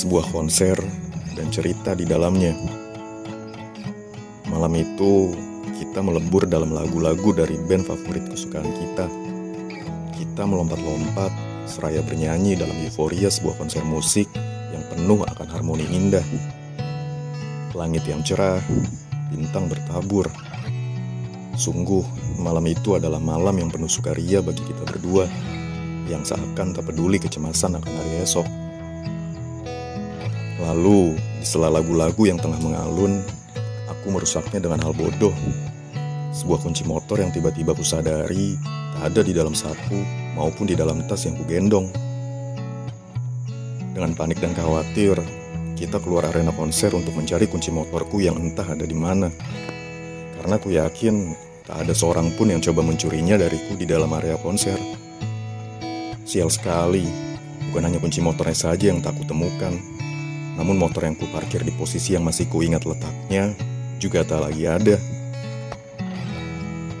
sebuah konser dan cerita di dalamnya. Malam itu kita melebur dalam lagu-lagu dari band favorit kesukaan kita. Kita melompat-lompat seraya bernyanyi dalam euforia sebuah konser musik yang penuh akan harmoni indah. Langit yang cerah, bintang bertabur. Sungguh, malam itu adalah malam yang penuh sukaria bagi kita berdua, yang seakan tak peduli kecemasan akan hari esok. Lalu, di sela lagu-lagu yang tengah mengalun, aku merusaknya dengan hal bodoh. Sebuah kunci motor yang tiba-tiba kusadari tak ada di dalam saku maupun di dalam tas yang kugendong. Dengan panik dan khawatir, kita keluar arena konser untuk mencari kunci motorku yang entah ada di mana. Karena ku yakin tak ada seorang pun yang coba mencurinya dariku di dalam area konser. Sial sekali, bukan hanya kunci motornya saja yang tak kutemukan, namun motor yang kuparkir di posisi yang masih kuingat letaknya juga tak lagi ada.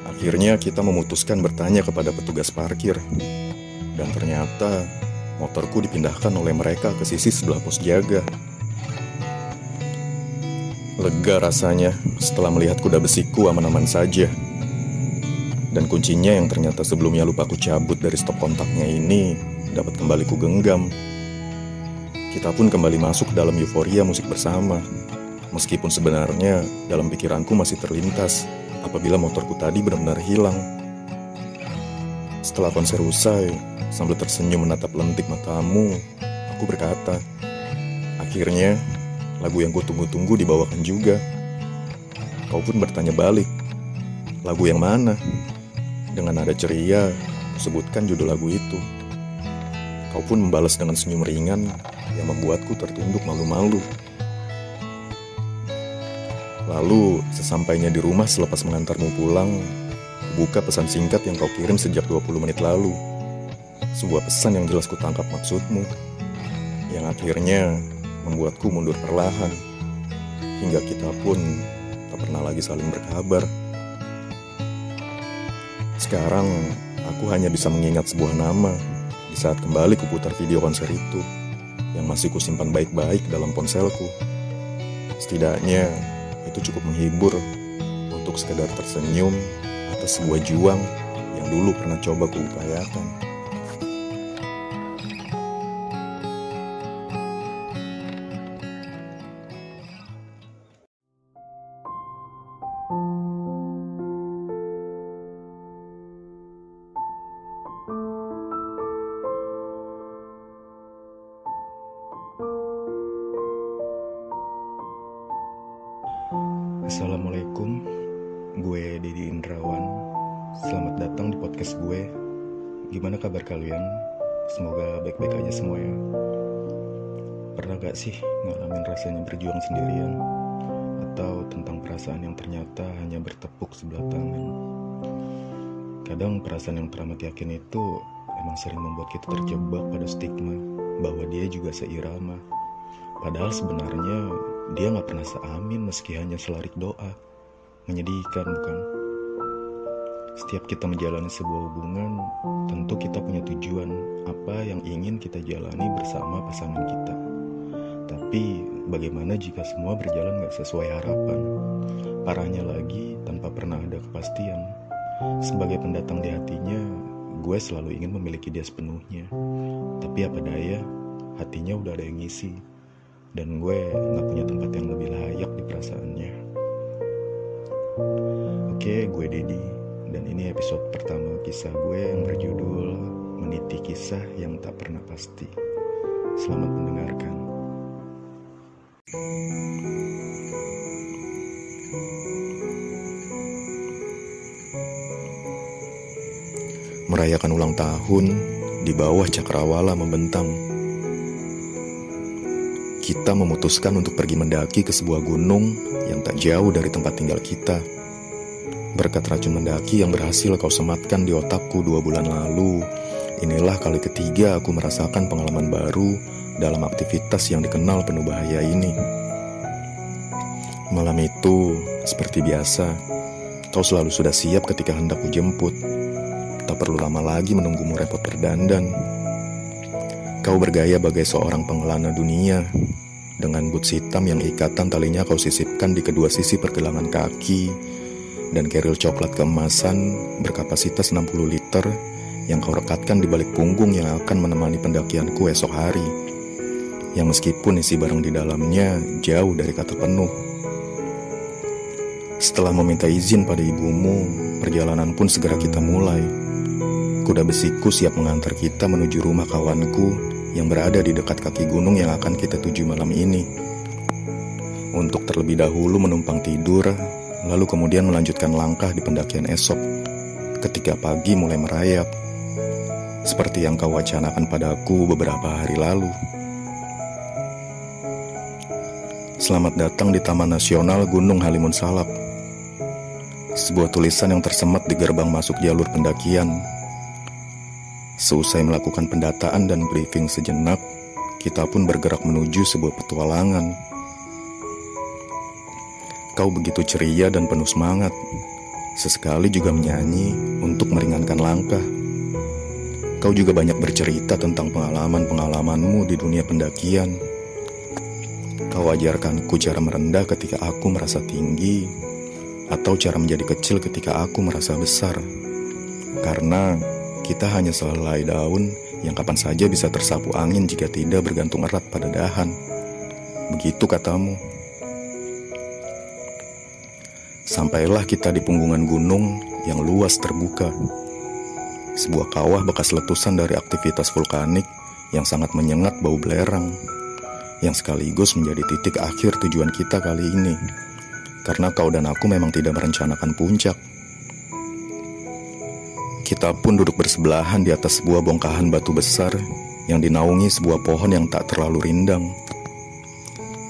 Akhirnya kita memutuskan bertanya kepada petugas parkir. Dan ternyata motorku dipindahkan oleh mereka ke sisi sebelah pos jaga. Lega rasanya setelah melihat kuda besiku aman-aman saja. Dan kuncinya yang ternyata sebelumnya lupa ku cabut dari stop kontaknya ini dapat kembali ku genggam. Kita pun kembali masuk ke dalam euforia musik bersama. Meskipun sebenarnya dalam pikiranku masih terlintas apabila motorku tadi benar-benar hilang. Setelah konser usai, sambil tersenyum menatap lentik matamu, aku berkata, akhirnya lagu yang kutunggu-tunggu dibawakan juga. Kau pun bertanya balik, lagu yang mana? Dengan nada ceria, sebutkan judul lagu itu. Kau pun membalas dengan senyum ringan yang membuatku tertunduk malu-malu. Lalu, sesampainya di rumah selepas mengantarmu pulang, buka pesan singkat yang kau kirim sejak 20 menit lalu. Sebuah pesan yang jelas kutangkap maksudmu, yang akhirnya membuatku mundur perlahan, hingga kita pun tak pernah lagi saling berkabar. Sekarang, aku hanya bisa mengingat sebuah nama di saat kembali kuputar video konser itu yang masih kusimpan baik-baik dalam ponselku. Setidaknya, itu cukup menghibur untuk sekedar tersenyum atas sebuah juang yang dulu pernah coba kuupayakan. Assalamualaikum, gue Dedi Indrawan. Selamat datang di podcast gue. Gimana kabar kalian? Semoga baik-baik aja semua ya. Pernah gak sih ngalamin rasanya berjuang sendirian? Atau tentang perasaan yang ternyata hanya bertepuk sebelah tangan? Kadang perasaan yang teramat yakin itu emang sering membuat kita terjebak pada stigma bahwa dia juga seirama. Padahal sebenarnya dia nggak pernah seamin meski hanya selarik doa. Menyedihkan bukan? Setiap kita menjalani sebuah hubungan, tentu kita punya tujuan apa yang ingin kita jalani bersama pasangan kita. Tapi bagaimana jika semua berjalan nggak sesuai harapan? Parahnya lagi, tanpa pernah ada kepastian. Sebagai pendatang di hatinya, gue selalu ingin memiliki dia sepenuhnya. Tapi apa daya, hatinya udah ada yang ngisi dan gue gak punya tempat yang lebih layak di perasaannya. Oke, gue Dedi dan ini episode pertama kisah gue yang berjudul Meniti Kisah yang Tak Pernah Pasti. Selamat mendengarkan. Merayakan ulang tahun di bawah cakrawala membentang kita memutuskan untuk pergi mendaki ke sebuah gunung yang tak jauh dari tempat tinggal kita. Berkat racun mendaki yang berhasil kau sematkan di otakku dua bulan lalu, inilah kali ketiga aku merasakan pengalaman baru dalam aktivitas yang dikenal penuh bahaya ini. Malam itu, seperti biasa, kau selalu sudah siap ketika hendak kujemput. Tak perlu lama lagi menunggumu repot berdandan. Kau bergaya bagai seorang pengelana dunia dengan boots hitam yang ikatan talinya kau sisipkan di kedua sisi pergelangan kaki dan keril coklat keemasan berkapasitas 60 liter yang kau rekatkan di balik punggung yang akan menemani pendakianku esok hari. Yang meskipun isi barang di dalamnya jauh dari kata penuh. Setelah meminta izin pada ibumu, perjalanan pun segera kita mulai. Kuda besiku siap mengantar kita menuju rumah kawanku yang berada di dekat kaki gunung yang akan kita tuju malam ini. Untuk terlebih dahulu menumpang tidur, lalu kemudian melanjutkan langkah di pendakian esok ketika pagi mulai merayap. Seperti yang kau wacanakan padaku beberapa hari lalu. Selamat datang di Taman Nasional Gunung Halimun Salak. Sebuah tulisan yang tersemat di gerbang masuk jalur pendakian Seusai melakukan pendataan dan briefing sejenak, kita pun bergerak menuju sebuah petualangan. Kau begitu ceria dan penuh semangat, sesekali juga menyanyi untuk meringankan langkah. Kau juga banyak bercerita tentang pengalaman-pengalamanmu di dunia pendakian. Kau ajarkanku cara merendah ketika aku merasa tinggi, atau cara menjadi kecil ketika aku merasa besar. Karena kita hanya sehelai daun yang kapan saja bisa tersapu angin jika tidak bergantung erat pada dahan. Begitu katamu. Sampailah kita di punggungan gunung yang luas terbuka. Sebuah kawah bekas letusan dari aktivitas vulkanik yang sangat menyengat bau belerang, yang sekaligus menjadi titik akhir tujuan kita kali ini. Karena kau dan aku memang tidak merencanakan puncak, kita pun duduk bersebelahan di atas sebuah bongkahan batu besar yang dinaungi sebuah pohon yang tak terlalu rindang.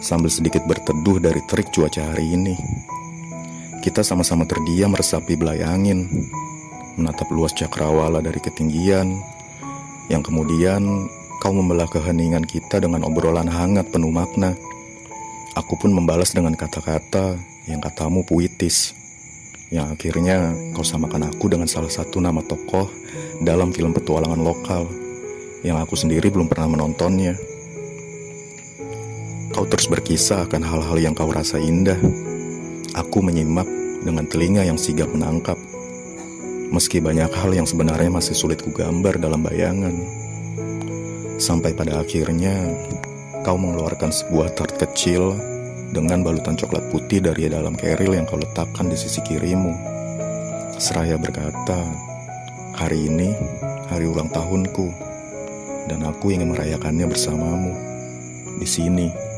Sambil sedikit berteduh dari terik cuaca hari ini, kita sama-sama terdiam meresapi belai angin, menatap luas cakrawala dari ketinggian, yang kemudian kau membelah keheningan kita dengan obrolan hangat penuh makna. Aku pun membalas dengan kata-kata yang katamu puitis yang akhirnya kau samakan aku dengan salah satu nama tokoh dalam film petualangan lokal yang aku sendiri belum pernah menontonnya. Kau terus berkisah akan hal-hal yang kau rasa indah. Aku menyimak dengan telinga yang sigap menangkap. Meski banyak hal yang sebenarnya masih sulit kugambar dalam bayangan. Sampai pada akhirnya, kau mengeluarkan sebuah tart kecil dengan balutan coklat putih dari dalam keril yang kau letakkan di sisi kirimu. Seraya berkata, hari ini hari ulang tahunku, dan aku ingin merayakannya bersamamu di sini.